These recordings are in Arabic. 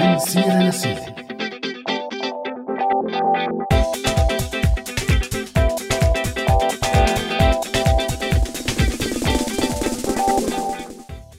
من سيرة لسيرة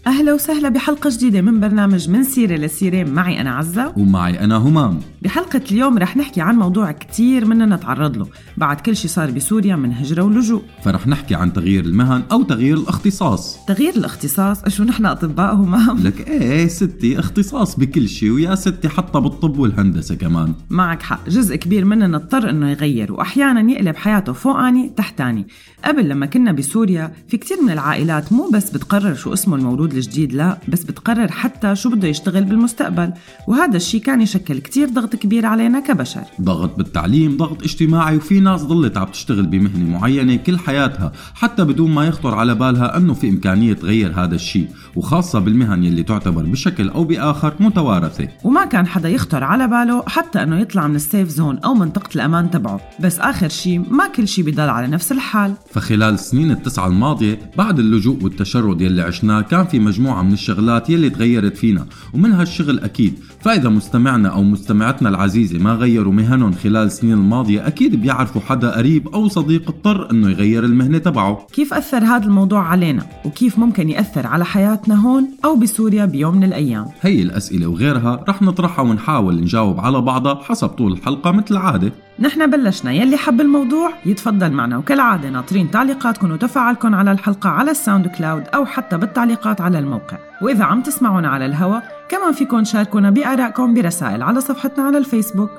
أهلا وسهلا بحلقة جديدة من برنامج من سيرة لسيرة. معي أنا عزة. ومعي أنا همام. بحلقة اليوم رح نحكي عن موضوع كتير مننا تعرض له. بعد كل شي صار بسوريا من هجرة ولجوء. فرح نحكي عن تغيير المهن أو تغيير الاختصاص. تغيير الاختصاص؟ شو نحن أطباء همام لك إيه ستي اختصاص بكل شيء ويا ستي حتى بالطب والهندسة كمان. معك حق. جزء كبير مننا اضطر إنه يغير وأحيانا يقلب حياته فوقاني تحتاني قبل لما كنا بسوريا في كتير من العائلات مو بس بتقرر شو اسمه المولود الجديد لا بس بتقرر حتى شو بده يشتغل بالمستقبل. وهذا الشيء كان يشكل كتير ضغط كبير علينا كبشر. ضغط بالتعليم ضغط اجتماعي وفي ناس ضلت عم تشتغل بمهنة معينة كل حياتها حتى بدون ما يخطر على بالها أنه في إمكانية تغير هذا الشيء وخاصة بالمهن يلي تعتبر بشكل أو بآخر متوارثة. وما كان حدا يخطر على باله حتى أنه يطلع من السيف زون أو منطقة الأمان تبعه. بس آخر شيء ما كل شيء بيضل على نفس الحال. فخلال السنين التسعة الماضية بعد اللجوء والتشرد يلي عشناه كان في مجموعة من الشغلات يلي تغيرت فينا. ومن هالشغل أكيد. فإذا مستمعنا أو مستمعتنا العزيزة ما غيروا مهنهم خلال السنين الماضية أكيد بيعرفوا حدا قريب أو صديق اضطر إنه يغير المهنة تبعه. كيف أثر هذا الموضوع علينا؟ وكيف ممكن يأثر على حياتنا هون أو بسوريا بيوم من الأيام؟ هي الأسئلة وغيرها رح نطرحها ونحاول نجاوب على بعضها حسب طول الحلقة مثل العادة. نحن بلشنا يلي حب الموضوع يتفضل معنا. وكالعادة ناطرين تعليقاتكم وتفاعلكم على الحلقة على الساوند كلاود أو حتى بالتعليقات على الموقع. وإذا عم تسمعونا على الهوا كمان فيكم تشاركونا بآرائكم برسائل على صفحتنا على الفيسبوك.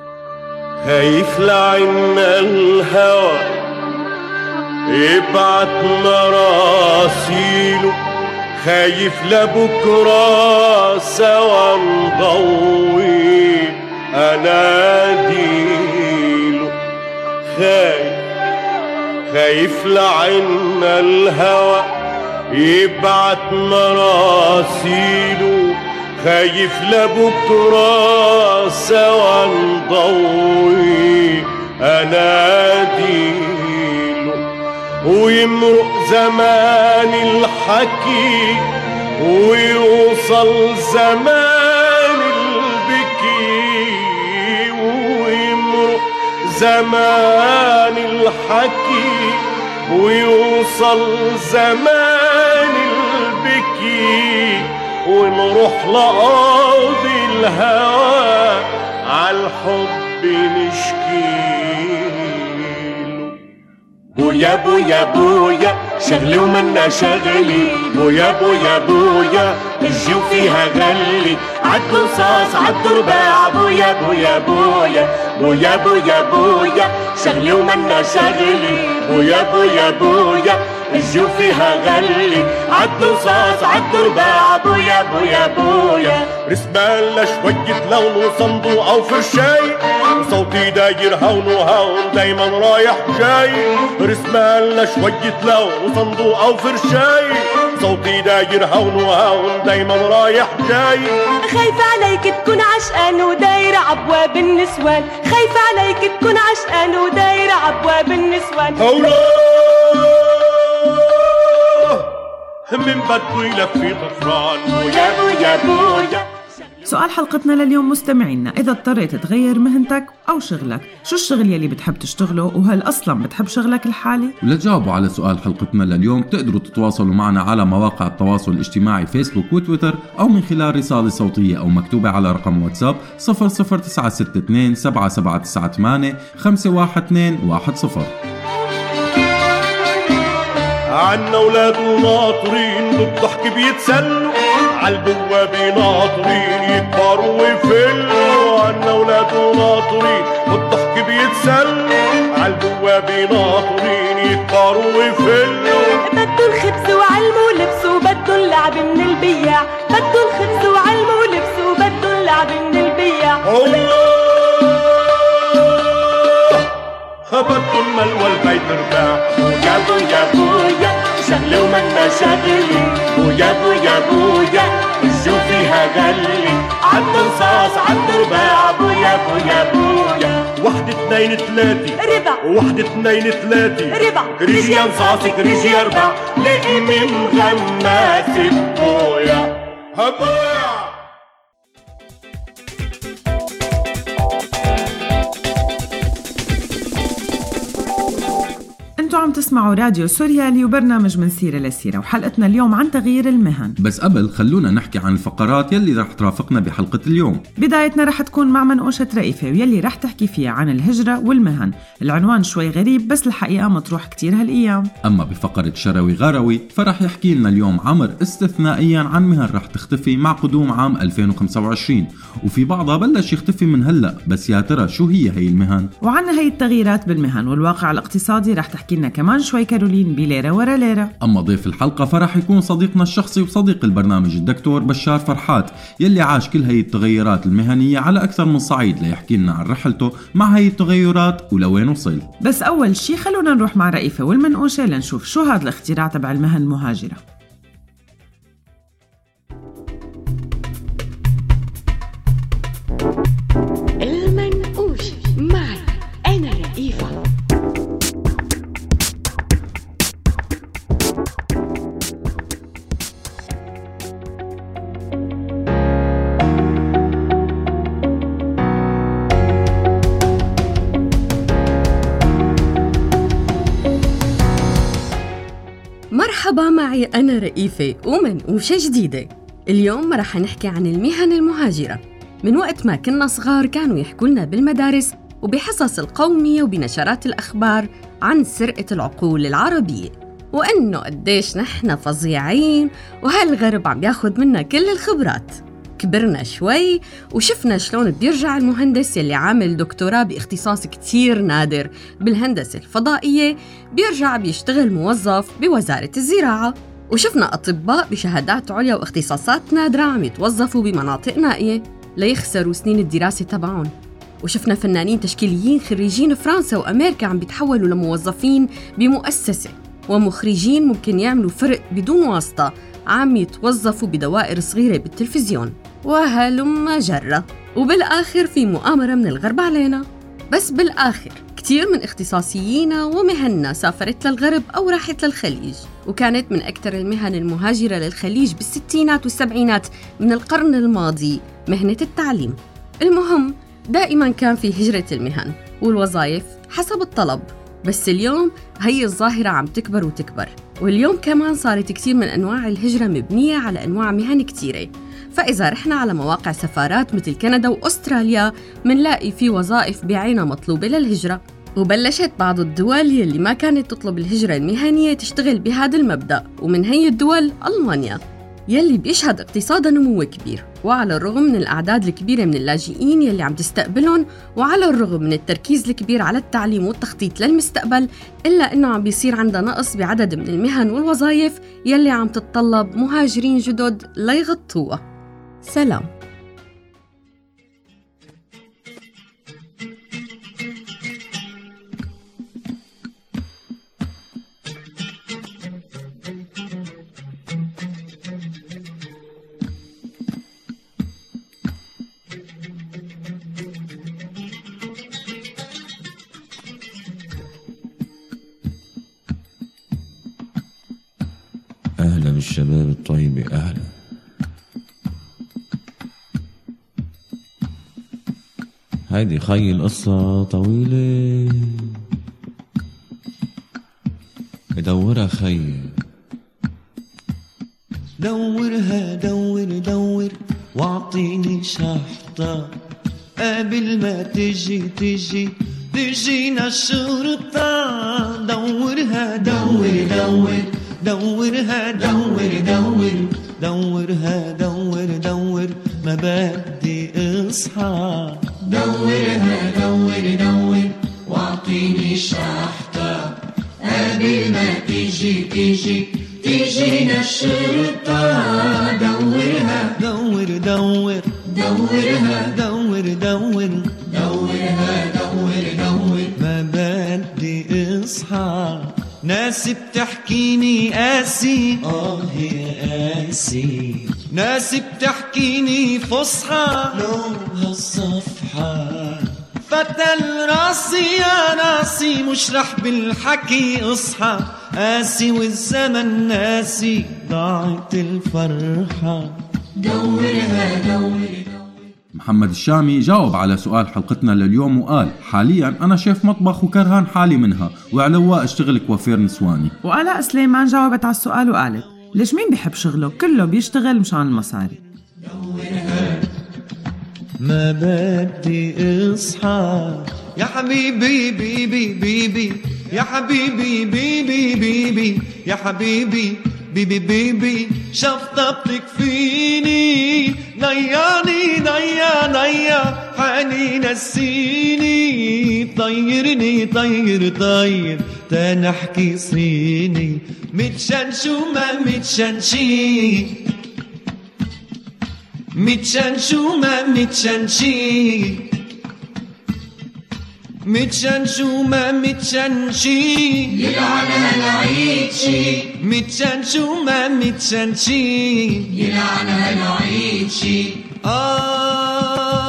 خايف لعنا الهوى. يبعت مراسيله خايف لبكرة سوا نضوي أناديله خايف خايف لعنا الهوى. يبعت مراسيله خايف لبكرة سوا نضوي أناديله ويمرق زمان الحكي ويوصل زمان البكي ويمرق زمان الحكي ويوصل زمان البكي ونروح لقاضي الهوى عالحب نشكيله بويا بويا بويا شغلي ومنا شغلي بويا بويا بويا الجو فيها غلي عدوا صاص عدوا رباع بويا بويا بويا بويا بويا بويا شغلي ومنا شغلي بويا بويا بويا الجو فيها غلي. عدوا صاص عدوا رباع بويا بويا بويا. رسمالنا شوية لون وصندوق أو فرشاي. وصوتي داير هون وهون دايما رايح جاي. رسمالنا شوية لون وصندوق أو فرشاي. صوتي داير هون وهون دايما رايح جاي. خايفة عليك تكون عشقان ودايرة عبواب النسوان. خايفة عليك تكون عشقان ودايرة عبواب النسوان. الله من بده يلفي ضفران بويا بويا بويا سؤال حلقتنا لليوم مستمعينا. إذا اضطريت تغير مهنتك أو شغلك شو الشغل يلي بتحب تشتغله؟ وهل أصلا بتحب شغلك الحالي؟ ولتجاوبوا على سؤال حلقتنا لليوم. تقدروا تتواصلوا معنا على مواقع التواصل الاجتماععي فيسبوك وتويتر أو من خلال رسالة صوتية أو مكتوبة على رقم واتساب 00962 7798 51210 عنا ولاد وناطرين بالضحك بيتسلوا عالبوابة ناطرين يكبروا ويفلوا. عنا ولاد وناطرين بالضحك بيتسلوا عالبوابة ناطرين يكبروا ويفلوا. بدو الخبز وعلم ولبس وبدو اللعب من البياع بدو الخبز وعلم ولبس وبدو اللعب من البياع الله! بدو المال والبيت رباع بويا بويا بويا شغلي ومنا شغلي بويا بويا بويا الجو فيها غلي عد رصاص عد رباع بويا بويا بويا. واحد اثنين ثلاثة. ربع. واحد اثنين ثلاثة. ربع. كريجي انصاصي كريجي أربع لقي من غماس بويا؟ هبويا عم تسمعوا راديو سوريالي وبرنامج من سيرة لسيرة وحلقتنا اليوم عن تغيير المهن. بس قبل خلونا نحكي عن الفقرات يلي رح ترافقنا بحلقة اليوم. بدايتنا رح تكون مع منقوشة رئيفة ويلي رح تحكي فيها عن الهجرة والمهن. العنوان شوي غريب بس الحقيقة مطروح كتير هالأيام. أما بفقرة شروي غروي فرح يحكي لنا اليوم عمر استثنائيا عن مهن رح تختفي مع قدوم عام 2025 وفي بعضها بلش يختفي من هلأ بس يا ترى شو هي هي المهن؟ وعنا هي التغييرات بالمهن والواقع الاقتصادي رح تحكي لنا كمان شوي كارولين بليرة ورا ليرة. أما ضيف الحلقة فرح يكون صديقنا الشخصي وصديق البرنامج الدكتور بشار فرحات يلي عاش كل هي التغيرات المهنية على أكثر من صعيد ليحكي لنا عن رحلته مع هي التغيرات ولوين وصل. بس أول شي خلونا نروح مع رئيفة والمنقوشة لنشوف شو هذا الاختراع تبع المهن المهاجرة. معي أنا رئيفة ومنقوشة جديدة. اليوم رح نحكي عن المهن المهاجرة. من وقت ما كنا صغار كانوا يحكوا لنا بالمدارس وبحصص القومية وبنشرات الأخبار عن سرقة العقول العربية. وإنه قديش نحن فظيعين وهالغرب عم ياخد منا كل الخبرات. كبرنا شوي وشفنا شلون بيرجع المهندس يلي عامل دكتوراه باختصاص كتير نادر. بالهندسة الفضائية بيرجع بيشتغل موظف بوزارة الزراعة. وشفنا أطباء بشهادات عليا واختصاصات نادرة عم يتوظفوا بمناطق نائية ليخسروا سنين الدراسة تبعهم. وشفنا فنانين تشكيليين خريجين فرنسا وأمريكا عم بيتحولوا لموظفين بمؤسسة. ومخرجين ممكن يعملوا فرق بدون واسطة. عم يتوظفوا بدوائر صغيرة بالتلفزيون. وهلم جرة. وبالآخر في مؤامرة من الغرب علينا. بس بالآخر كتير من اختصاصيينا ومهننا سافرت للغرب أو راحت للخليج. وكانت من أكثر المهن المهاجرة للخليج بالستينات والسبعينات من القرن الماضي مهنة التعليم. المهم دائما كان في هجرة المهن. والوظائف حسب الطلب. بس اليوم هي الظاهرة عم تكبر وتكبر. واليوم كمان صارت كثير من أنواع الهجرة مبنية على أنواع مهن كثيرة. فإذا رحنا على مواقع سفارات مثل كندا وأستراليا منلاقي في وظائف بعينها مطلوبة للهجرة. وبلشت بعض الدول يلي ما كانت تطلب الهجرة المهنية تشتغل بهذا المبدأ ومن هي الدول؟ ألمانيا. يلي بيشهد اقتصادها نمو كبير وعلى الرغم من الأعداد الكبيرة من اللاجئين يلي عم تستقبلهم وعلى الرغم من التركيز الكبير على التعليم والتخطيط للمستقبل إلا أنه عم بيصير عندها نقص بعدد من المهن والوظائف يلي عم تتطلب مهاجرين جدد ليغطوها. سلام. هيدي خي القصة طويلة. بدورها خي. دورها دور دور واعطيني شحطة. قبل ما تجي تجي تجينا الشرطة دورها دور دور دورها دور دور. دورها دور دور ما بدي أصحى. دورها دور دور واعطيني شحطة قبل ما تيجي تيجي تيجينا الشرطة دورها. دور دور. دورها. دور دور. دورها دور دور ما بدي اصحى ناس بتحكيني قاسي. آه يا قاسي. ناس بتحكيني فصحى لونها الصفحة فتل راسي يا ناسي مش رح بالحكي اصحى قاسي والزمن ناسي ضاعت الفرحة. دورها دور محمد الشامي جاوب على سؤال حلقتنا لليوم وقال حاليا أنا شيف مطبخ وكرهان حالي منها وعلى اشتغل كوافير نسواني. وآلاء سليمان جاوبت على السؤال وقالت ليش مين بيحب شغله؟ كله بيشتغل مشان المصاري ما بدي اصحى يا حبيبي بيبي بيبي يا حبيبي بيبي بيبي يا حبيبي بيبي بيبي شفطتك فيني نياني نيا نيا. حاني نسيني طيرني طير طير. تنحكي صيني. متشن شو ما متشن شي متشن شو ما متشن شي متشن شو ما متشن شي يلعن هالعيد شي متشن شو ما متشن شي يلعن هالعيد شي آه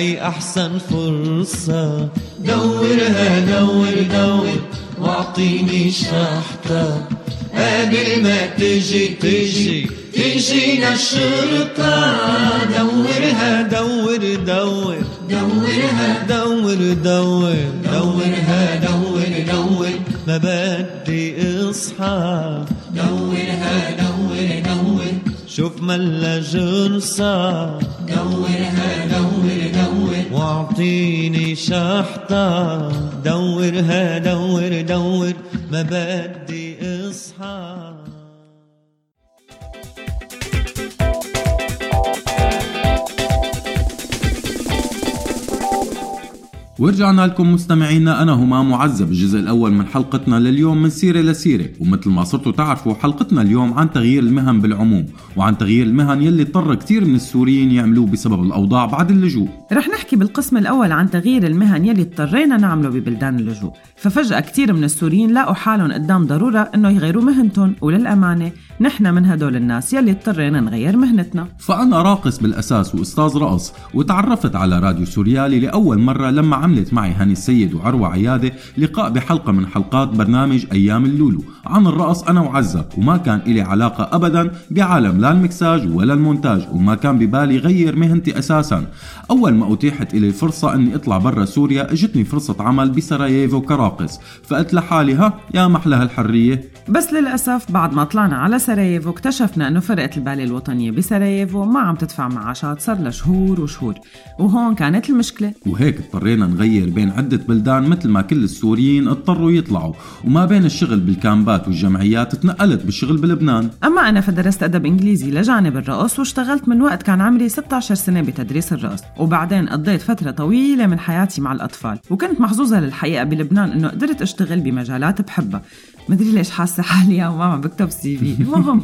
هي أحسن فرصة. دورها دور دور واعطيني شحطة قبل ما تجي تجي تجينا الشرطة دورها دور دور دورها دور دور دورها دور دور. ما بدي أصحى. دورها دور دور. شوف ملا جرصة دورها دور دور واعطيني شحطة. دورها دور دور. ما بدي اصحى ورجعنا لكم مستمعينا أنا همام معذب الجزء الأول من حلقتنا لليوم من سيرة لسيرة ومثل ما صرتوا تعرفوا حلقتنا اليوم عن تغيير المهن بالعموم وعن تغيير المهن يلي اضطر كتير من السوريين يعملوه بسبب الأوضاع بعد اللجوء. رح نحكي بالقسم الأول عن تغيير المهن يلي اضطرينا نعمله ببلدان اللجوء ففجأة كتير من السوريين لاقوا حالهم قدام ضرورة إنه يغيروا مهنتهم وللأمانة نحن من هدول الناس يلي اضطرينا نغير مهنتنا. فأنا راقص بالأساس وأستاذ رقص وتعرفت على راديو سوريالي لأول مرة لما عملت معي هاني السيد وعروة عيادة لقاء بحلقة من حلقات برنامج أيام اللولو. عن الرقص أنا وعزة وما كان إلي علاقة أبدا بعالم لا المكساج ولا المونتاج وما كان ببالي غير مهنتي أساسا. أول ما أتيحت إلي الفرصة أني أطلع برا سوريا أجتني فرصة عمل بسراييفو كراقص. فقلت لحالي ها يا محلى هالحرية بس للأسف بعد ما طلعنا على سراييفو اكتشفنا أنه فرقة البالي الوطنية بسراييفو ما عم تدفع معاشات صار لها شهور وشهور. وهون كانت المشكلة. وهيك اضطرينا نغير بين عدة بلدان مثل ما كل السوريين اضطروا يطلعوا. وما بين الشغل بالكامبات والجمعيات تنقلت بالشغل بلبنان. أما أنا فدرست أدب إنجليزي لجانب الرقص واشتغلت من وقت كان عمري 16 سنة بتدريس الرقص. وبعدين قضيت فترة طويلة من حياتي مع الأطفال. وكنت محظوظة للحقيقة بلبنان إنه قدرت أشتغل بمجالات بحبها. مدري ليش حاسة حالي عم بكتب CV. المهم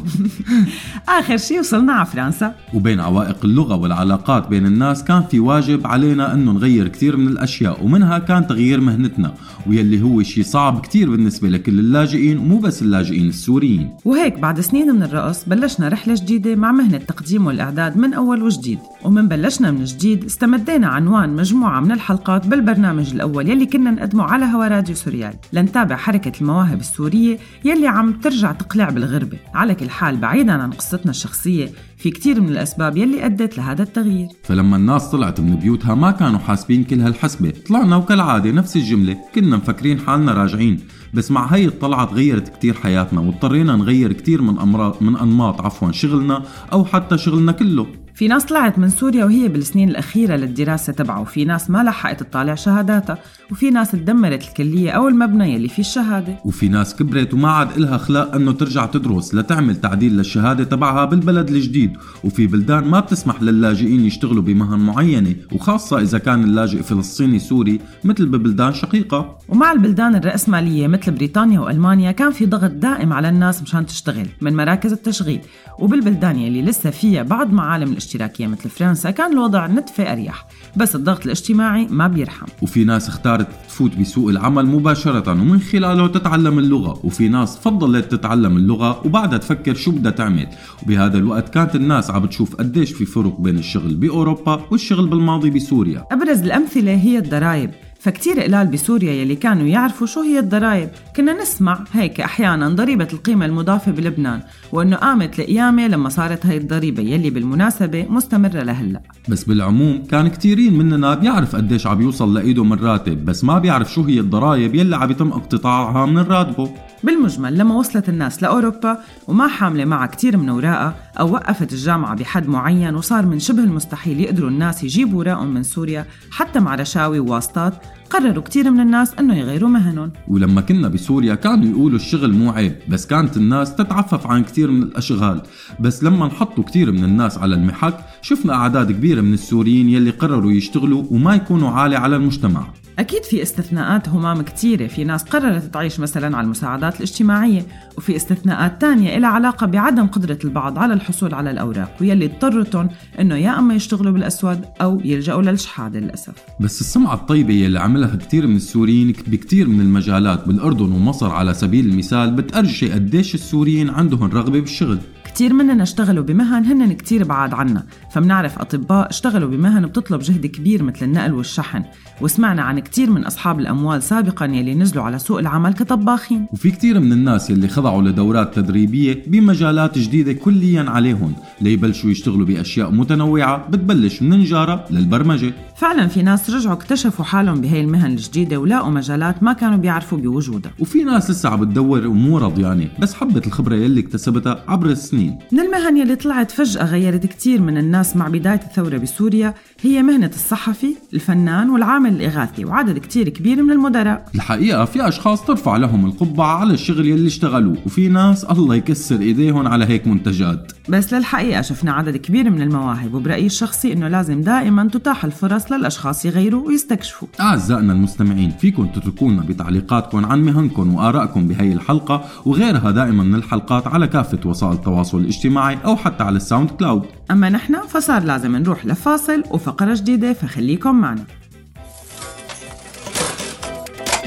آخر شي وصلنا على فرنسا. وبين عوائق اللغة والعلاقات بين الناس كان في واجب علينا انه نغير كثير من الأشياء ومنها كان تغيير مهنتنا ويلي هو شيء صعب كثير بالنسبة لكل اللاجئين ومو بس اللاجئين السوريين. وهيك بعد سنين من الرقص بلشنا رحلة جديدة مع مهنة تقديم والإعداد من أول وجديد. ومن بلشنا من جديد استمدينا عنوان مجموعة من الحلقات بالبرنامج الأول يلي كنا نقدمه على هوا راديو سوريالي. لنتابع حركة المواهب السورية يلي عم ترجع تقلع بالغربة. على كل حال بعيدا عن قصتنا الشخصية في كتير من الأسباب يلي أدت لهذا التغيير. فلما الناس طلعت من بيوتها ما كانوا حاسبين كل هالحسبة. طلعنا وكالعادة نفس الجملة كنا مفكرين حالنا راجعين. بس مع هي الطلعة تغيرت كتير حياتنا واضطرينا نغير كتير من أمراض من أنماط عفوا شغلنا أو حتى شغلنا كله. في ناس طلعت من سوريا وهي بالسنين الأخيرة للدراسة تبعه وفي ناس ما لحقت تطالع شهاداتها وفي ناس تدمرت الكلية أو المبنى يلي فيه الشهادة. وفي ناس كبرت وما عاد إلها خلاق أنه ترجع تدرس لتعمل تعديل للشهادة تبعها بالبلد الجديد. وفي بلدان ما بتسمح للاجئين يشتغلوا بمهن معينة وخاصة إذا كان اللاجئ فلسطيني سوري مثل ببلدان شقيقة. ومع البلدان الرأسمالية مثل بريطانيا وألمانيا كان في ضغط دائم على الناس مشان تشتغل من مراكز التشغيل. وبالبلدان يلي لسه فيها بعض معالم اشتراكية مثل فرنسا كان الوضع نتفة أريح بس الضغط الاجتماعي ما بيرحم. وفي ناس اختارت تفوت بسوق العمل مباشرة ومن خلاله تتعلم اللغة وفي ناس فضلت تتعلم اللغة وبعدها تفكر شو بدها تعمل. وبهذا الوقت كانت الناس عم بتشوف قديش في فرق بين الشغل بأوروبا والشغل بالماضي بسوريا. أبرز الأمثلة هي الضرائب. فكتير قلال بسوريا يلي كانوا يعرفوا شو هي الضرائب. كنا نسمع هيك أحيانا ضريبة القيمة المضافة بلبنان وأنه قامت لقيامة لما صارت هاي الضريبة يلي بالمناسبة مستمرة لهلأ. بس بالعموم كان كتيرين مننا بيعرف قديش عم يوصل لإيده من راتب بس ما بيعرف شو هي الضرائب يلي عم يتم اقتطاعها من راتبه. بالمجمل لما وصلت الناس لأوروبا وما حاملة معها كتير من أوراقها أو وقفت الجامعة بحد معين وصار من شبه المستحيل يقدروا الناس يجيبوا أوراقهم من سوريا حتى مع رشاوي وواسطات قرروا كتير من الناس إنه يغيروا مهنهم. ولما كنا بسوريا كانوا يقولوا الشغل مو عيب بس كانت الناس تتعفف عن كتير من الأشغال. بس لما نحطوا كتير من الناس على المحك شفنا أعداد كبيرة من السوريين يلي قرروا يشتغلوا وما يكونوا عالي على المجتمع. أكيد في استثناءات همام كتيرة. في ناس قررت تعيش مثلا على المساعدات الاجتماعية وفي استثناءات تانية إلها علاقة بعدم قدرة البعض على الحصول على الأوراق ويلي اضطرتهم إنه يا أما يشتغلوا بالأسود أو يلجأوا للشحادة للأسف. بس السمعة الطيبة يلي عملها كتير من السوريين بكتير من المجالات بالأردن ومصر على سبيل المثال بتأرجي قديش السوريين عندهم رغبة بالشغل. كتير مننا اشتغلوا بمهن هن كتير بعاد عنا. فمنعرف أطباء اشتغلوا بمهن بتطلب جهد كبير مثل النقل والشحن. وسمعنا عن كتير من أصحاب الأموال سابقا يلي نزلوا على سوق العمل كطباخين. وفي كتير من الناس يلي خضعوا لدورات تدريبية بمجالات جديدة كليا عليهم ليبلشوا يشتغلوا بأشياء متنوعة بتبلش من النجارة للبرمجة. فعلا في ناس رجعوا اكتشفوا حالهم بهي المهن الجديدة ولاقوا مجالات ما كانوا بيعرفوا بوجودها. وفي ناس لسه عم بتدور ومو رضيانة بس حبت الخبرة يلي اكتسبتها عبر السنين. من المهن يلي طلعت فجأة غيرت كتير من الناس مع بداية الثورة بسوريا هي مهنة الصحفي، الفنان والعامل الإغاثي وعدد كتير كبير من المدراء. الحقيقة في أشخاص ترفع لهم القبعة على الشغل يلي اشتغلوه وفي ناس الله يكسر إيديهم على هيك منتجات. بس للحقيقة شفنا عدد كبير من المواهب وبرأيي الشخصي إنه لازم دائما تتاح الفرص للأشخاص يغيروا ويستكشفوا. أعزائنا المستمعين فيكم تتركونا بتعليقاتكم عن مهنكم وآرائكم بهي الحلقة وغيرها دائما من الحلقات على كافة وسائل التواصل الاجتماعي أو حتى على ال SoundCloud. أما نحن فصار لازم نروح لفاصل وفقرة جديدة فخليكم معنا.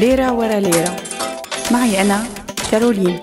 ليرة ورا ليرة. معي أنا كارولين.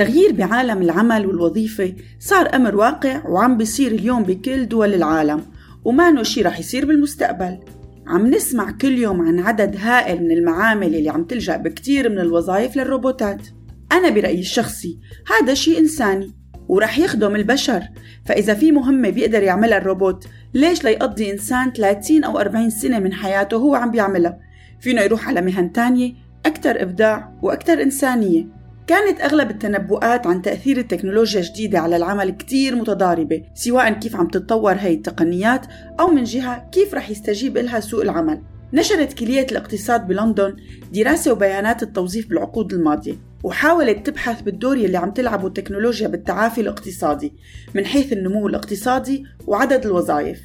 التغيير بعالم العمل والوظيفة صار أمر واقع وعم بيصير اليوم بكل دول العالم وما شي رح يصير بالمستقبل. عم نسمع كل يوم عن عدد هائل من المعامل اللي عم تلجأ بكتير من الوظائف للروبوتات. أنا برأيي الشخصي هذا شيء إنساني ورح يخدم البشر فإذا في مهمة بيقدر يعملها الروبوت ليش ليقضي إنسان 30 أو 40 سنة من حياته هو عم بيعملها؟ فينا يروح على مهن تانية أكثر إبداع وأكثر إنسانية. كانت أغلب التنبؤات عن تأثير التكنولوجيا الجديدة على العمل كتير متضاربة سواء كيف عم تتطور هاي التقنيات أو من جهة كيف رح يستجيب إلها سوق العمل. نشرت كلية الاقتصاد بلندن دراسة وبيانات التوظيف بالعقود الماضية وحاولت تبحث بالدور يلي عم تلعبه التكنولوجيا بالتعافي الاقتصادي من حيث النمو الاقتصادي وعدد الوظائف.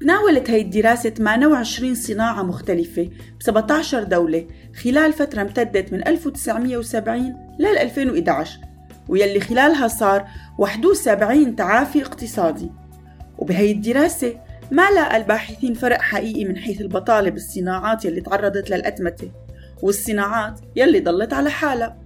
تناولت هي الدراسة 28 صناعة مختلفة ب 17 دولة خلال فترة امتدت من 1970 لل 2011 ويلي خلالها صار 71 تعافي اقتصادي. وبهي الدراسة ما لقى الباحثين فرق حقيقي من حيث البطالة بالصناعات يلي تعرضت للأتمتة والصناعات يلي ضلت على حالها.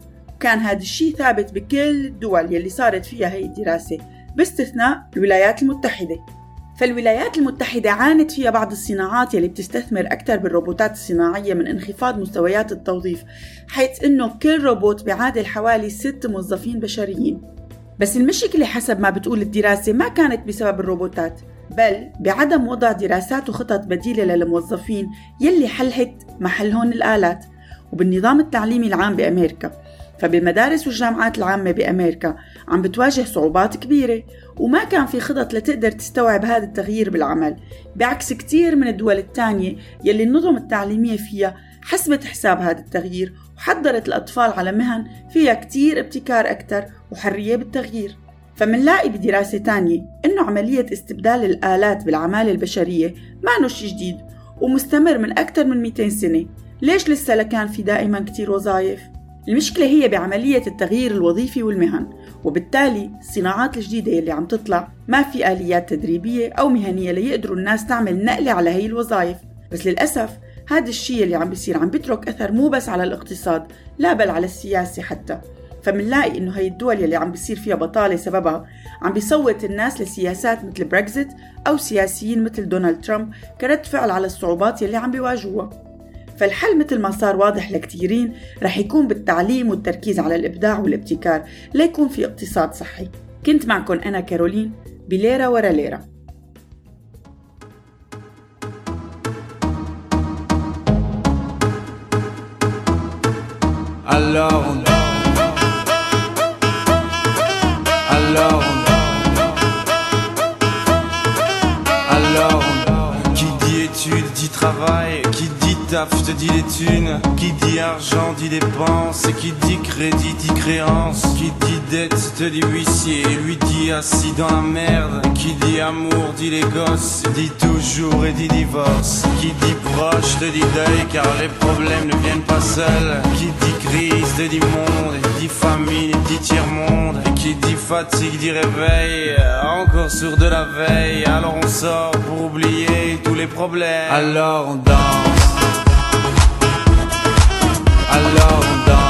كان هذا الشيء ثابت بكل الدول يلي صارت فيها هي الدراسة باستثناء الولايات المتحدة. فالولايات المتحدة عانت فيها بعض الصناعات يلي بتستثمر أكثر بالروبوتات الصناعية من انخفاض مستويات التوظيف حيث أنه كل روبوت بيعادل حوالي ست موظفين بشريين. بس المشكلة حسب ما بتقول الدراسة ما كانت بسبب الروبوتات بل بعدم وضع دراسات وخطط بديلة للموظفين يلي حلت محلهم الآلات. وبالنظام التعليمي العام بأمريكا فبالمدارس والجامعات العامة بأمريكا عم بتواجه صعوبات كبيرة وما كان في خطط لتقدر تستوعب هذا التغيير بالعمل بعكس كتير من الدول التانية يلي النظم التعليمية فيها حسبت حساب هذا التغيير وحضرت الأطفال على مهن فيها كتير ابتكار أكتر وحرية بالتغيير فمنلاقي بدراسة تانية إنه عملية استبدال الآلات بالعمالة البشرية ما شي جديد ومستمر من أكثر من 200 سنة ليش لسه لكان في دائما كتير وظائف؟ المشكلة هي بعملية التغيير الوظيفي والمهن وبالتالي الصناعات الجديدة اللي عم تطلع ما في آليات تدريبية أو مهنية ليقدروا الناس تعمل نقلة على هي الوظائف. بس للأسف هذا الشيء اللي عم بيصير عم بيترك أثر مو بس على الاقتصاد لا بل على السياسة حتى. فمنلاقي إنه هي الدول يلي عم بيصير فيها بطالة سببها عم بيصوت الناس لسياسات مثل بريكزيت أو سياسيين مثل دونالد ترامب كرد فعل على الصعوبات يلي عم بيواجهوها. فالحل مثل ما صار واضح لكتيرين رح يكون بالتعليم والتركيز على الإبداع والابتكار ليكون في اقتصاد صحي. كنت معكم أنا كارولين بليرة ورا ليرة. Alors on dit travail Qui dit taf te dit les thunes. Qui dit argent dit dépense Et qui dit crédit dit créance. Qui dit dette te dit huissier. Lui dit assis dans la merde. Qui dit amour dit les gosses. Dit toujours et dit divorce. Qui dit proche te dit deuil Car les problèmes ne viennent pas seuls. Qui dit crise te dit monde. Et dit famine dit tiers-monde. Et qui dit fatigue dit réveil Encore sur de la veille. Alors on sort pour oublier tous les problèmes. Alors on danse. Alors on danse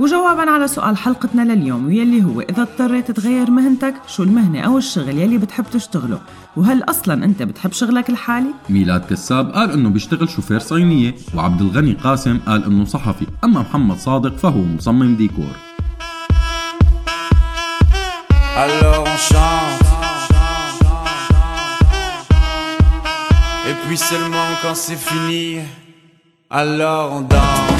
وجوابا على سؤال حلقتنا لليوم واللي هو إذا اضطريت تغير مهنتك شو المهنة أو الشغل يلي بتحب تشتغله؟ وهل أصلا أنت بتحب شغلك الحالي؟ ميلاد كساب قال إنه بيشتغل شوفير صينية وعبد الغني قاسم قال إنه صحفي أما محمد صادق فهو مصمم ديكور. Alors on chante. Et puis seulement quand c'est fini Alors on danse.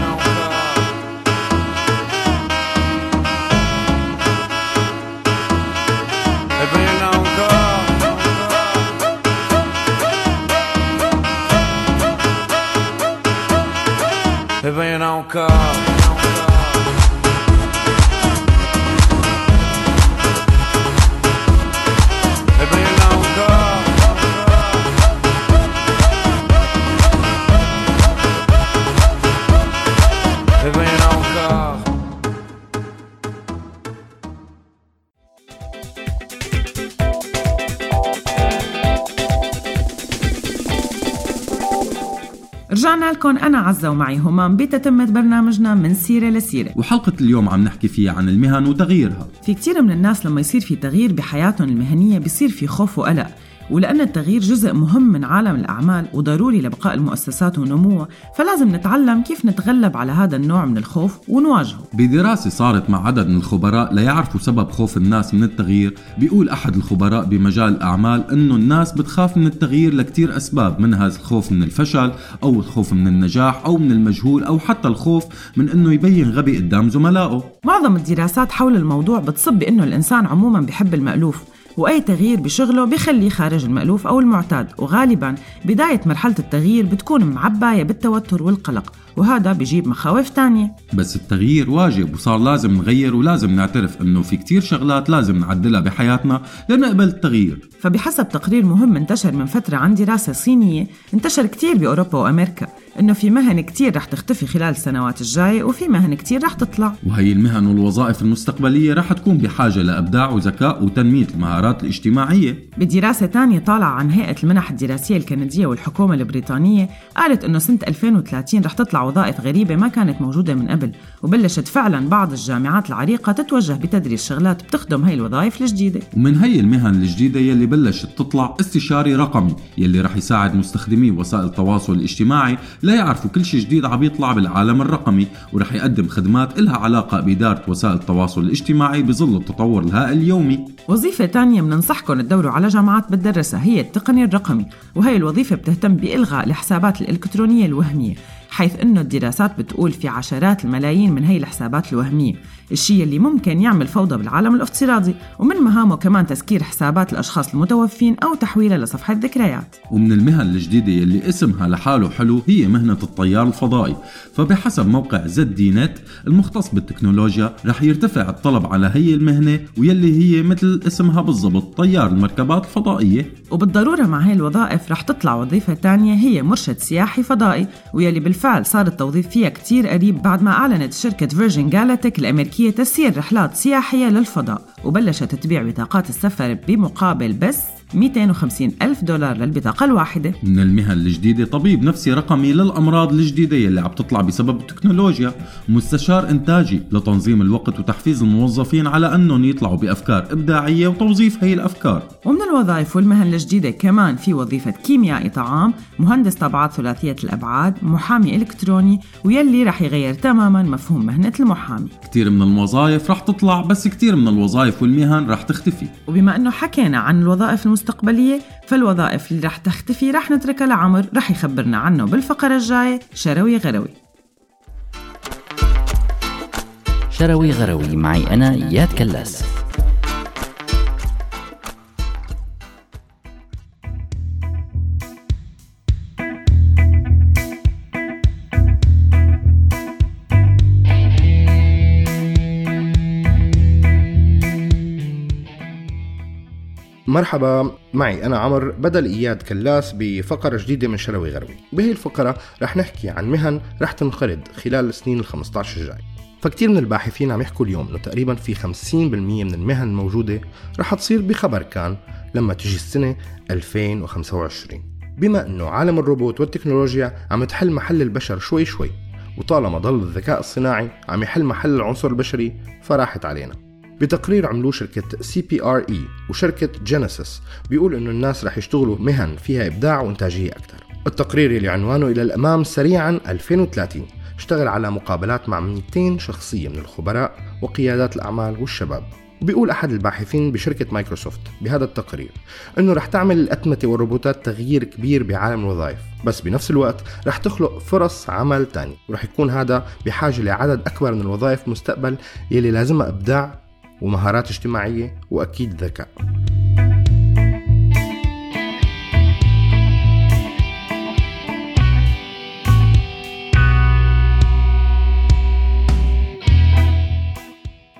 عزة ومعي همام بتتمة برنامجنا من سيرة لسيرة. وحلقة اليوم عم نحكي فيها عن المهن وتغييرها. في كتير من الناس لما يصير في تغيير بحياتهم المهنية بيصير في خوف وقلق. ولأن التغيير جزء مهم من عالم الأعمال وضروري لبقاء المؤسسات ونموها فلازم نتعلم كيف نتغلب على هذا النوع من الخوف ونواجهه. بدراسة صارت مع عدد من الخبراء ليعرفوا سبب خوف الناس من التغيير. بيقول أحد الخبراء بمجال الأعمال أنه الناس بتخاف من التغيير لكتير أسباب منها الخوف من الفشل أو الخوف من النجاح أو من المجهول أو حتى الخوف من أنه يبين غبي قدام زملائه. معظم الدراسات حول الموضوع بتصب بأنه الإنسان عموما بحب المألوف وأي تغيير بشغله بخليه خارج المألوف أو المعتاد. وغالبا بداية مرحلة التغيير بتكون معباية بالتوتر والقلق وهذا بيجيب مخاوف تانية. بس التغيير واجب وصار لازم نغير ولازم نعترف إنه في كتير شغلات لازم نعدلها بحياتنا لنقبل التغيير. فبحسب تقرير مهم انتشر من فترة عن دراسة صينية انتشر كتير بأوروبا وأمريكا. إنه في مهن كتير رح تختفي خلال السنوات الجاية وفي مهن كتير رح تطلع. وهي المهن والوظائف المستقبلية رح تكون بحاجة لإبداع وذكاء وتنمية المهارات الاجتماعية. بدراسة تانية طالعة عن هيئة المنح الدراسية الكندية والحكومة البريطانية قالت إنه سنة 2030 رح تطلع وظائف غريبة ما كانت موجودة من قبل وبلشت فعلا بعض الجامعات العريقة تتوجه بتدريس شغلات بتخدم هاي الوظائف الجديدة. ومن هي المهن الجديدة يلي بلشت تطلع؟ استشاري رقمي يلي رح يساعد مستخدمي وسائل التواصل الاجتماعي ليعرفوا كل شيء جديد عم يطلع بالعالم الرقمي ورح يقدم خدمات إلها علاقة بإدارة وسائل التواصل الاجتماعي بظل التطور الهائل اليومي. وظيفة تانية بننصحكم تدوروا على جامعات بتدرسها هي التقني الرقمي وهي الوظيفة بتهتم بإلغاء الحسابات الإلكترونية الوهمية حيث أنه الدراسات بتقول في عشرات الملايين من هي الحسابات الوهمية. الشيء اللي ممكن يعمل فوضى بالعالم الافتراضي ومن مهامه كمان تسكير حسابات الأشخاص المتوفين أو تحويلها لصفحة ذكريات ومن المهن الجديدة يلي اسمها لحاله حلو هي مهنة الطيار الفضائي. فبحسب موقع زد دي نت المختص بالتكنولوجيا رح يرتفع الطلب على هي المهنة ويلي هي مثل اسمها بالضبط طيار المركبات الفضائية. وبالضرورة مع هاي الوظائف رح تطلع وظيفة تانية هي مرشد سياحي فضائي ويلي بالفعل صار التوظيف فيها كتير قريب بعد ما أعلنت شركة فيرجن جالاتيك الأمريكية تسيير رحلات سياحية للفضاء وبلشت تبيع بطاقات السفر بمقابل بس 250 ألف دولار للبطاقة الواحدة. من المهن الجديدة طبيب نفسي رقمي للأمراض الجديدة يلي عم تطلع بسبب التكنولوجيا مستشار إنتاجي لتنظيم الوقت وتحفيز الموظفين على أنهم يطلعوا بأفكار إبداعية وتوظيف هي الأفكار. ومن الوظائف والمهن الجديدة كمان في وظيفة كيميائي طعام مهندس طابعات ثلاثية الأبعاد محامي إلكتروني ويلي رح يغير تماما مفهوم مهنة المحامي. كتير من الوظائف رح تطلع بس كتير من الوظائف والمهن رح تختفي. وبما أنه حكينا عن الوظائف المستقبلية فالوظائف اللي رح تختفي رح نتركها لعمر رح يخبرنا عنه بالفقرة الجاية شروي غروي. شروي غروي معي أنا إياد كلاس. مرحبا معي أنا عمر بدل إياد كلاس بفقرة جديدة من شروي غروي بهي الفقرة رح نحكي عن مهن رح تنقرض خلال السنين ال 15 الجاي. فكتير من الباحثين عم يحكوا اليوم إنه تقريبا في 50% من المهن الموجودة رح تصير بخبر كان لما تجي السنة 2025 بما إنه عالم الروبوت والتكنولوجيا عم تحل محل البشر شوي شوي وطالما ضل الذكاء الصناعي عم يحل محل العنصر البشري فراحت علينا. بتقرير عملوه شركة CBRE وشركة Genesis بيقول إنه الناس رح يشتغلوا مهن فيها إبداع وإنتاجية أكثر التقرير اللي عنوانه إلى الإمام سريعا 2030 اشتغل على مقابلات مع 200 شخصية من الخبراء وقيادات الأعمال والشباب. وبيقول أحد الباحثين بشركة مايكروسوفت بهذا التقرير أنه رح تعمل الأتمتة والروبوتات تغيير كبير بعالم الوظائف بس بنفس الوقت رح تخلق فرص عمل تاني ورح يكون هذا بحاجة لعدد أكبر من الوظائف مستقبل يلي لازمها إبداع ومهارات اجتماعية وأكيد ذكاء.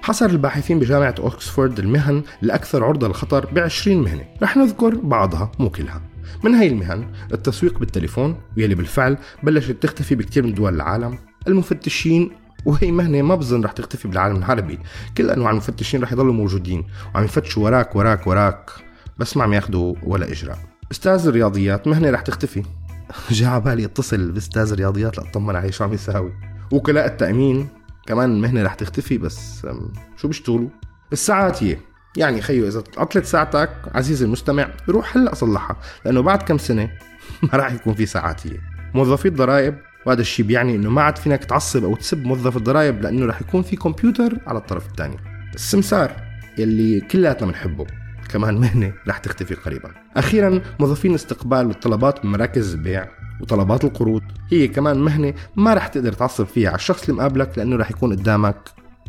حصر الباحثين بجامعة أوكسفورد المهن الأكثر عرضة للخطر ب 20 مهنة. رح نذكر بعضها مو كلها. من هاي المهن التسويق بالتليفون واللي بالفعل بلشت تختفي بكثير من دول العالم المفتشين وهي مهنة ما بظن رح تختفي بالعالم العربي. كل أنواع المفتشين رح يضلوا موجودين وعم يفتشوا وراك وراك وراك. بس ما عم ياخذوا ولا إجراء. أستاذ الرياضيات مهنة رح تختفي. جاء على بالي اتصل بأستاذ الرياضيات لاطمن عليه شو عم يساوي. وكلاء التأمين كمان المهنة رح تختفي بس شو بيشتغلوا؟ الساعات هي. يعني خيو إذا عطلت ساعتك عزيزي المستمع روح هلأ صلحها لأنه بعد كم سنة ما راح يكون في ساعات هي. موظفي الضرائب وهذا الشيء بيعني إنه ما عاد فينك تعصب أو تسب موظف الضرائب لأنه راح يكون في كمبيوتر على الطرف الثاني. السمسار يلي كلياتنا بنحبه كمان مهنة رح تختفي قريبا. أخيرا موظفين استقبال الطلبات من مراكز البيع وطلبات القروض هي كمان مهنة ما رح تقدر تعصب فيها على الشخص اللي مقابلك لأنه رح يكون قدامك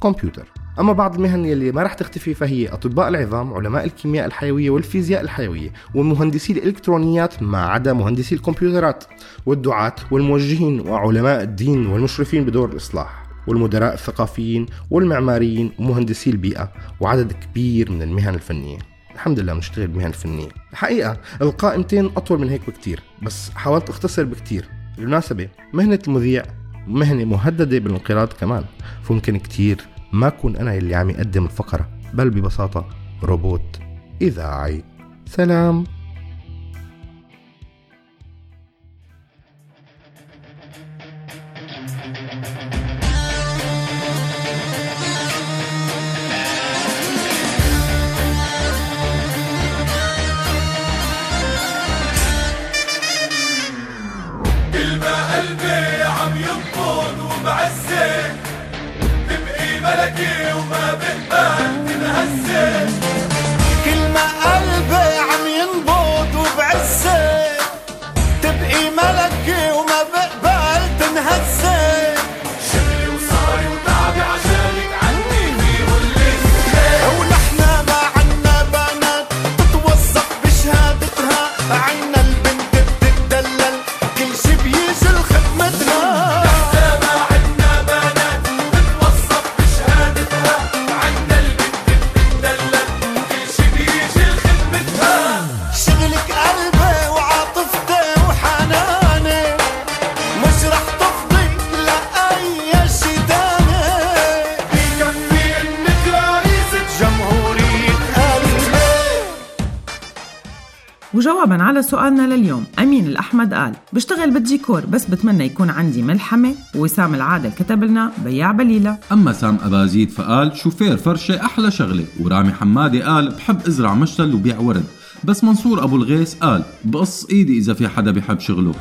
كمبيوتر. أما بعض المهن يلي ما رح تختفي فهي أطباء العظام علماء الكيمياء الحيوية والفيزياء الحيوية ومهندسي الإلكترونيات ما عدا مهندسي الكمبيوترات والدعاة والموجهين وعلماء الدين والمشرفين بدور الإصلاح والمدراء الثقافيين والمعماريين ومهندسي البيئة وعدد كبير من المهن الفنية. الحمد لله بنشتغل بمهن الفنية. الحقيقة القائمتين أطول من هيك بكتير بس حاولت أختصر بكتير. بالمناسبة مهنة المذيع مهنة مهددة بالانقراض كمان فممكن كتير ما أكون أنا اللي عم يقدم الفقرة بل ببساطة روبوت إذاعي. سلام. سؤالنا لليوم. أمين الأحمد قال بشتغل بالديكور بس بتمنى يكون عندي ملحمة. وسام العادل كتب لنا بياع بليلة. أما سام أبازيد فقال شوفير فرشة أحلى شغلة. ورامي حمادي قال بحب أزرع مشتل وبيع ورد. بس منصور أبو الغيث قال بقص إيدي إذا في حدا بيحب شغله.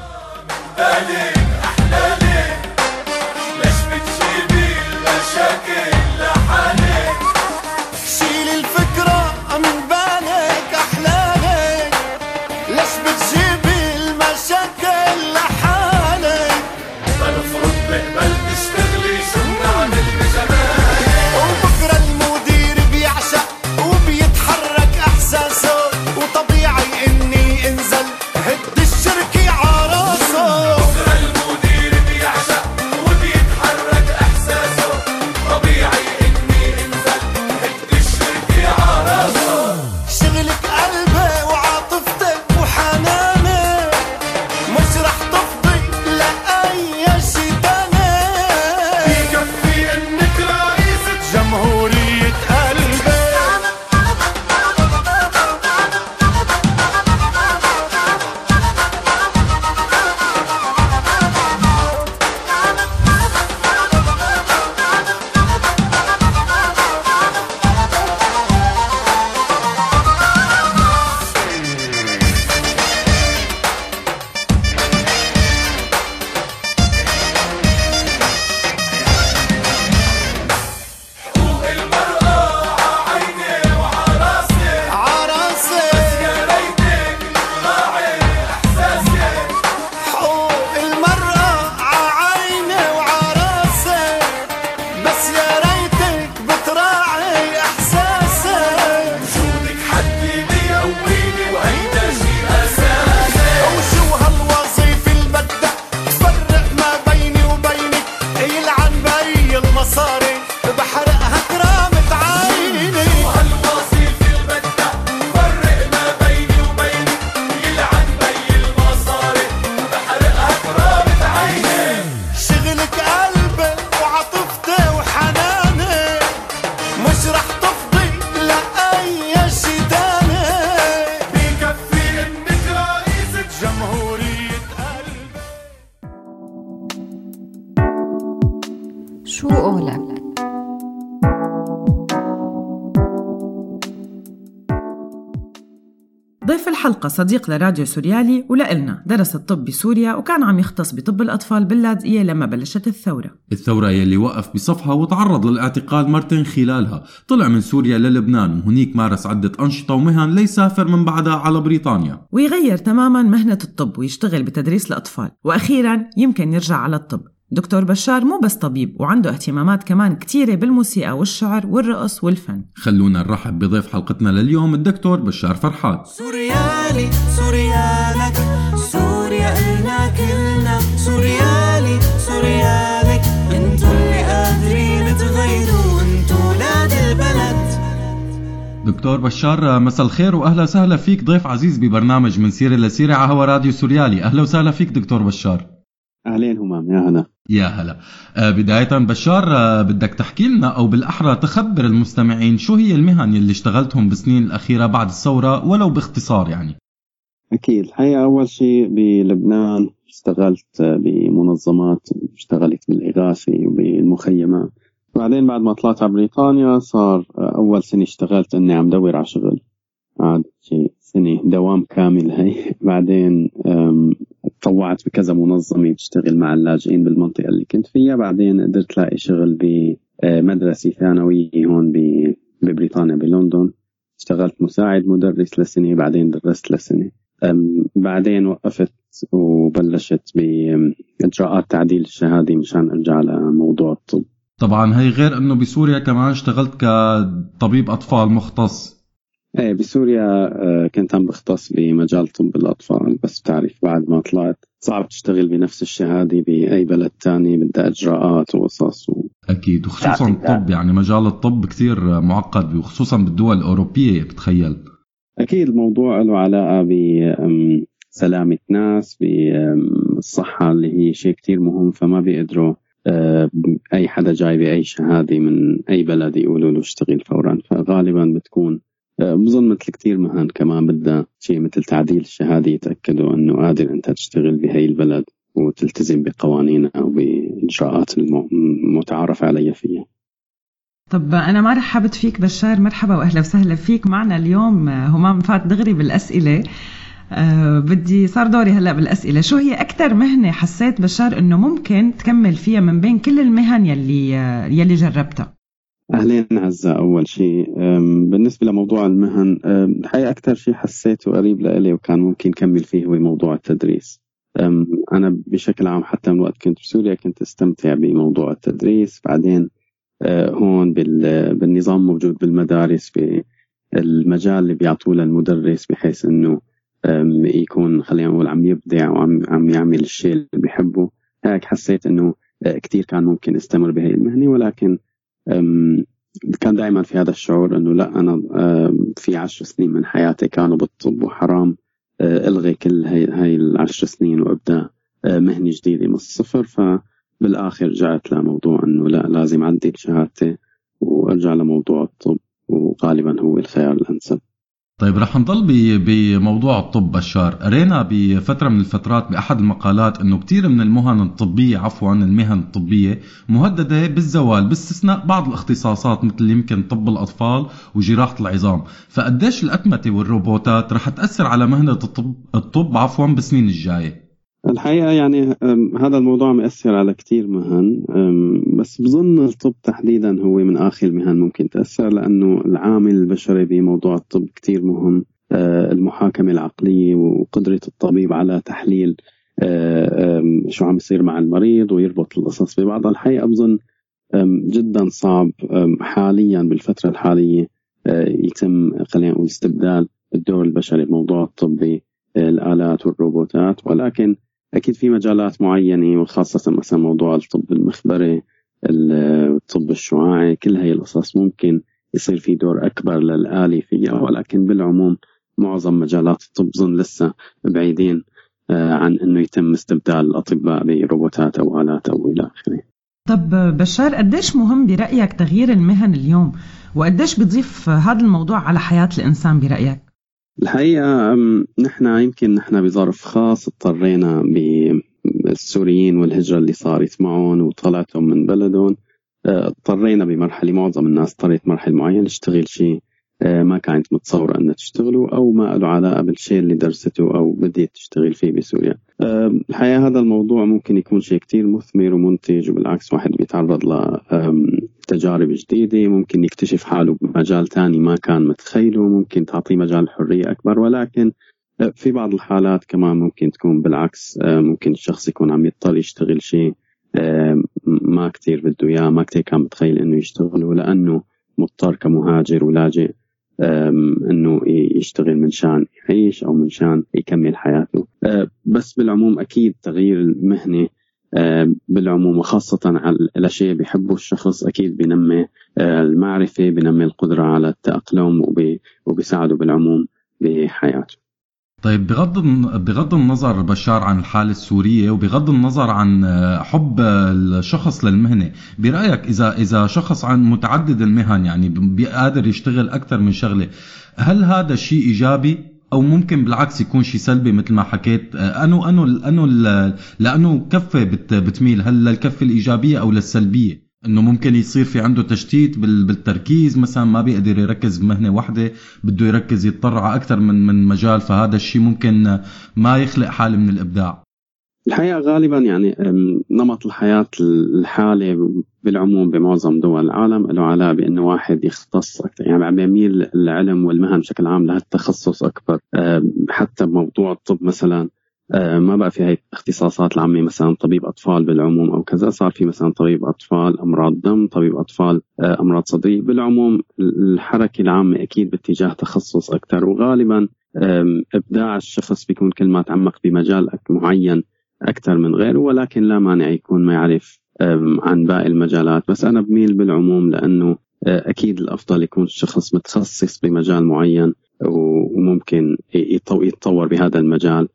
بي صديق لراديو سوريالي ولإلنا. درس الطب بسوريا وكان عم يختص بطب الأطفال باللاذقية لما بلشت الثورة. الثورة يلي وقف بصفها وتعرض للاعتقال مرتين خلالها. طلع من سوريا للبنان. وهنيك مارس عدة أنشطة ومهن ليسافر من بعدها على بريطانيا. ويغير تماما مهنة الطب ويشتغل بتدريس الأطفال. وأخيرا يمكن يرجع على الطب. دكتور بشار مو بس طبيب وعنده اهتمامات كمان كتيرة بالموسيقى والشعر والرقص والفن. خلونا نرحب بضيف حلقتنا لليوم الدكتور بشار فرحات. سوريالي سوريالك سوريا إلنا كلنا. سوريالي سوريالك انتو اللي قادرين تغيروا انتو ولاد البلد. دكتور بشار مساء الخير وأهلا وسهلا فيك ضيف عزيز ببرنامج من سيرة لسيرة على هوا راديو سوريالي. أهلا وسهلا فيك دكتور بشار. أهلين همام يا هلا. يا هلا. آه، بداية بشار آه، بدك تحكي لنا أو بالأحرى تخبر المستمعين شو هي المهن يلي اشتغلتهم بالسنين الأخيرة بعد الثورة ولو باختصار يعني. أكيد. الحقيقة أول شيء بلبنان اشتغلت بمنظمات اشتغلت بالإغاثة وبالمخيمات بعدين بعد ما طلعت على بريطانيا صار أول سنة اشتغلت إني عم دور على شغل. قعدت شيء سنة دوام كامل هي. بعدين تطوعت بكذا منظمة تشتغل مع اللاجئين بالمنطقة اللي كنت فيها. بعدين قدرت لاقي شغل بمدرسه ثانوية هون ب- ببريطانيا بلندن. اشتغلت مساعد مدرس لسنة بعدين درست لسنة. أم، بعدين وقفت وبلشت بإجراءات تعديل الشهادة مشان أرجع لموضوع الطب. طبعا هي غير أنه بسوريا كمان اشتغلت كطبيب أطفال مختص. إيه بسوريا آه، كنت عم بختص بمجال طب الأطفال بس بتعرف بعد ما طلعت صعب تشتغل بنفس الشهادة بأي بلد تاني بدها إجراءات وقصص و... أكيد وخصوصا الطب يعني مجال الطب كثير معقد وخصوصا بالدول الأوروبية بتخيل. أكيد الموضوع له علاقة بسلامة ناس بالصحة اللي هي شيء كتير مهم فما بيقدروا آه، أي حدا جاي بأي شهادة من أي بلد يقولوا له اشتغل فورا. فغالبا بتكون بظن مثل كتير مهن كمان بدها شيء مثل تعديل الشهادة يتأكدوا أنه قادر أنت تشتغل بهي البلد وتلتزم بقوانينها وبإجراءات الم- المتعارف عليها فيها. طب أنا ما رحبت فيك بشار مرحبا وأهلا وسهلا فيك. معنا اليوم همام فات دغري بالأسئلة. أه بدي صار دوري هلأ بالأسئلة. شو هي أكثر مهنة حسيت بشار إنه ممكن تكمل فيها من بين كل المهن يلي يلي جربتها؟ أهلين عزة أول شيء. بالنسبة لموضوع المهن الحقيقة أكثر شيء حسيته قريب لإلي وكان ممكن كمل فيه هو موضوع التدريس. أنا بشكل عام حتى من وقت كنت بسوريا كنت استمتع بموضوع التدريس. بعدين أه، هون بال- بالنظام موجود بالمدارس بالمجال اللي بيعطوه للمدرس بحيث إنه يكون خلينا نقول عم يبدع وعم عم يعمل الشيء اللي بيحبه. هيك حسيت إنه أه، كتير كان ممكن استمر بهي المهنة ولكن كان دائما في هذا الشعور إنه لا أنا في عشر سنين من حياتي كانوا بالطب وحرام. أه، إلغي كل هاي, هاي العشر سنين وأبدأ أه، مهنه جديده من الصفر. فبالآخر رجعت لموضوع إنه لا لازم اعدل شهادتي وأرجع لموضوع الطب وغالبا هو الخيار الأنسب. طيب رح نضل بموضوع الطب بشار. قرينا بفترة من الفترات بأحد المقالات أنه كتير من المهن الطبية عفوا المهن الطبية مهددة بالزوال باستثناء بعض الاختصاصات مثل يمكن طب الأطفال وجراحة العظام. فقديش الأتمتة والروبوتات رح تأثر على مهنة الطب, الطب عفوا بالسنين الجاية؟ الحقيقة يعني هذا الموضوع مؤثر على كتير مهن. بس بظن الطب تحديدا هو من آخر المهن ممكن تأثر لأنه العامل البشري بموضوع الطب كتير مهم. أه، المحاكمة العقلية وقدرة الطبيب على تحليل أه، شو عم يصير مع المريض ويربط القصص ببعضها. الحقيقة بظن جدا صعب حاليا بالفترة الحالية أه، يتم خلينا نقول استبدال الدور البشري بموضوع الطبي الآلات والروبوتات. ولكن أكيد في مجالات معينة وخاصة مثلا موضوع الطب المخبري الطب الشعاعي كل هاي القصص ممكن يصير في دور أكبر للآلي فيها. ولكن بالعموم معظم مجالات الطب ظن لسه بعيدين آه، عن أنه يتم استبدال الأطباء بروبوتات أو آلات أو إلى آخره. طب بشار قديش مهم برأيك تغيير المهن اليوم؟ وقديش بيضيف هذا الموضوع على حياة الإنسان برأيك؟ الحقيقة نحن يمكن نحن بظرف خاص اضطرينا بالسوريين والهجرة اللي صارت معهم وطلعتهم من بلدهم أه، اضطرينا بمرحلة معظم الناس اضطرت مرحلة معينة تشتغل شيء آه، ما كانت متصورة أنها تشتغله أو ما له علاقة بالشيء اللي درسته أو بديت تشتغل فيه بسوريا. آه، الحقيقة هذا الموضوع ممكن يكون شيء كتير مثمر ومنتج وبالعكس واحد بيتعرض لتجارب جديدة ممكن يكتشف حاله بمجال تاني ما كان متخيله ممكن تعطيه مجال حرية أكبر. ولكن آه، في بعض الحالات كمان ممكن تكون بالعكس ممكن الشخص يكون عم يضطر يشتغل شيء ما كتير بده إياه ما كتير كان متخيل إنه يشتغله لأنه مضطر كمهاجر ولاجئ. إنه يشتغل من شان يعيش أو من شان يكمل حياته. أه، بس بالعموم أكيد تغيير المهنة أه، بالعموم وخاصة على الأشياء بيحبه الشخص أكيد بينمي أه، المعرفة بينمي القدرة على التأقلم وبيساعده بالعموم بحياته. طيب بغض بغض النظر بشار عن الحالة السورية وبغض النظر عن حب الشخص للمهنة برأيك إذا إذا شخص عن متعدد المهن يعني بيقدر يشتغل أكثر من شغلة هل هذا شيء إيجابي أو ممكن بالعكس يكون شيء سلبي مثل ما حكيت؟ انه انه انه لأنه كفة بتميل هل للكفة الإيجابية أو للسلبية؟ إنه ممكن يصير في عنده تشتيت بالتركيز مثلا ما بيقدر يركز بمهنة واحدة بده يركز يضطر على أكثر من من مجال فهذا الشيء ممكن ما يخلق حالة من الإبداع. الحقيقة غالبا يعني نمط الحياة الحالي بالعموم بمعظم دول العالم له علاقة بأنه واحد يختص أكثر. يعني عم يميل العلم والمهن بشكل عام لهالتخصص أكبر. حتى بموضوع الطب مثلا. ما بقى في هاي الاختصاصات العامة مثلا طبيب أطفال بالعموم أو كذا. صار في مثلا طبيب أطفال أمراض دم طبيب أطفال آه، أمراض صدرية. بالعموم الحركة العامة أكيد باتجاه تخصص أكثر. وغالبا إبداع الشخص بيكون كل ما تعمق بمجال معين أكثر من غيره ولكن لا مانع يكون ما يعرف عن باقي المجالات. بس أنا بميل بالعموم لأنه آه، أكيد الأفضل يكون الشخص متخصص بمجال معين وممكن يتطور بهذا المجال.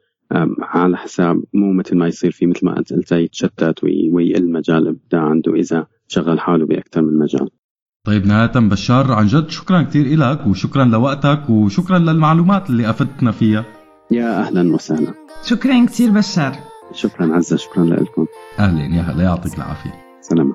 على حساب مو مثل ما يصير في مثل ما أنت قلت يتشتت ويقل مجال الابداع عنده إذا شغل حاله بأكثر من مجال. طيب نهاية بشار عن جد شكرا كثير لك وشكرا لوقتك وشكرا للمعلومات اللي أفدتنا فيها. يا أهلا وسهلا. شكرا كثير بشار. شكرا عزة شكرا لكم. أهلا يا هلا يعطيك العافية. سلامة.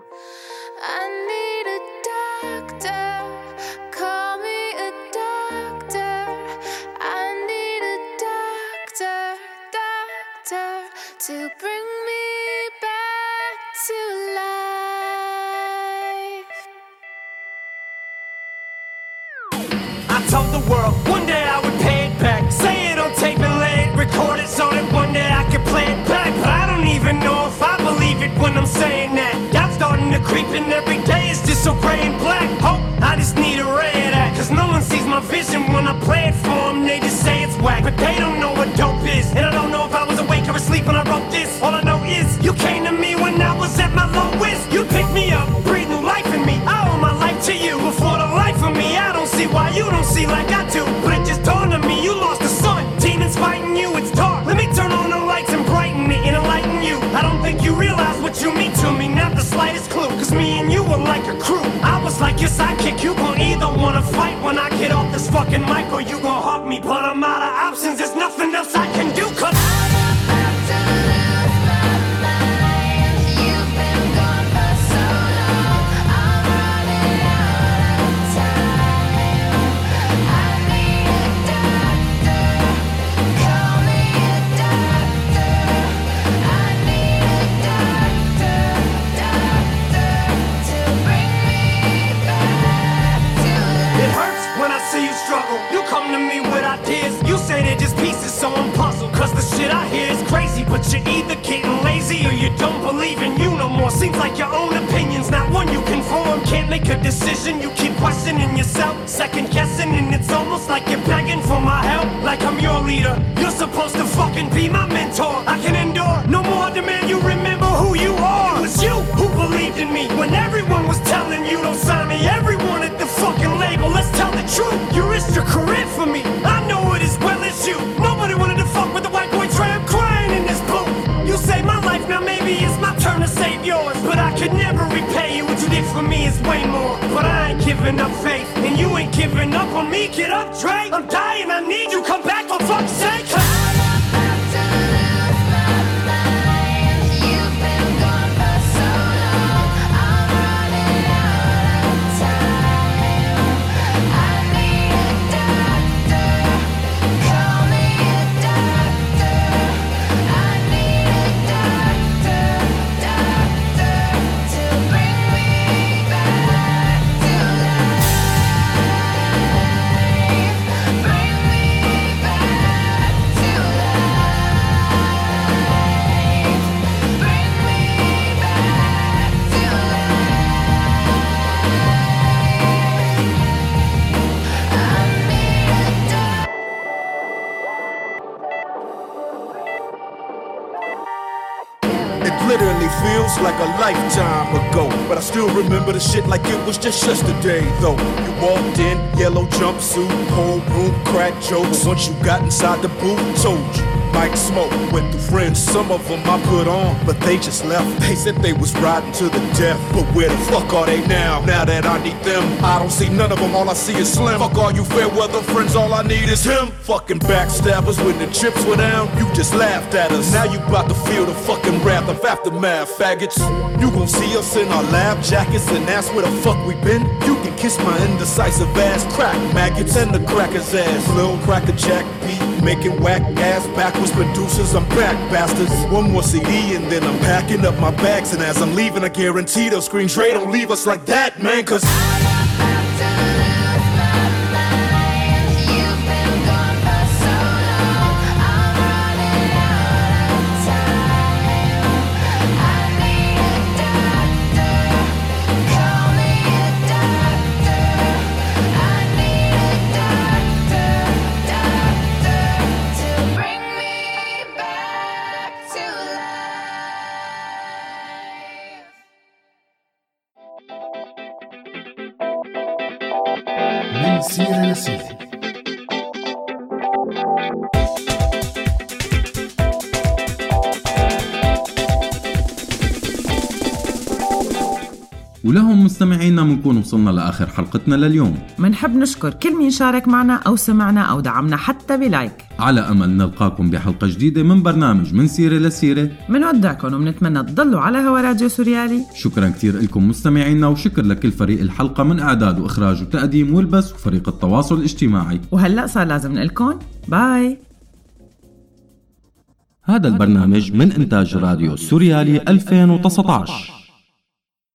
Creeping every day is just so gray and black. Hope I just need a of that. Cause no one sees my vision when I play it for them. They just say it's whack, but they don't know giving up on me. Get up, Trey. I'm dying, I need you. Come back for fuck's sake. Feels like a lifetime ago. But I still remember the shit like it was just yesterday, though. You walked in, yellow jumpsuit, whole room, crack jokes. Once you got inside the booth, told you. Mike Smoke with the friends, some of them I put on, but they just left. They said they was riding to the death, but where the fuck are they now? Now that I need them, I don't see none of them, all I see is Slim. Fuck all you fair weather friends, all I need is him. Fucking backstabbers when the chips were down, you just laughed at us. Now you about to feel the fucking wrath of aftermath, faggots. You gon' see us in our lab jackets and ask where the fuck we been. You can kiss my indecisive ass, crack maggots and the cracker's ass. Lil cracker jack beat, making whack ass backwards producers. I'm back, bastards. One more CD and then I'm packing up my bags. And as I'm leaving, I guarantee they'll scream, don't leave us like that, man, cause. بنكون وصلنا لآخر حلقتنا لليوم. منحب نشكر كل مين شارك معنا أو سمعنا أو دعمنا حتى ب like. على أمل نلقاكم بحلقة جديدة من برنامج من سيرة لسيرة. منودعكم وبنتمنى تضلوا على هوا راديو سوريالي. شكرا كثير لكم مستمعينا وشكر لكل فريق الحلقة من إعداد وإخراج وتقديم والبث وفريق التواصل الاجتماعي. وهلأ صار لازم نقلكم. bye. هذا البرنامج من إنتاج راديو سوريالي 2019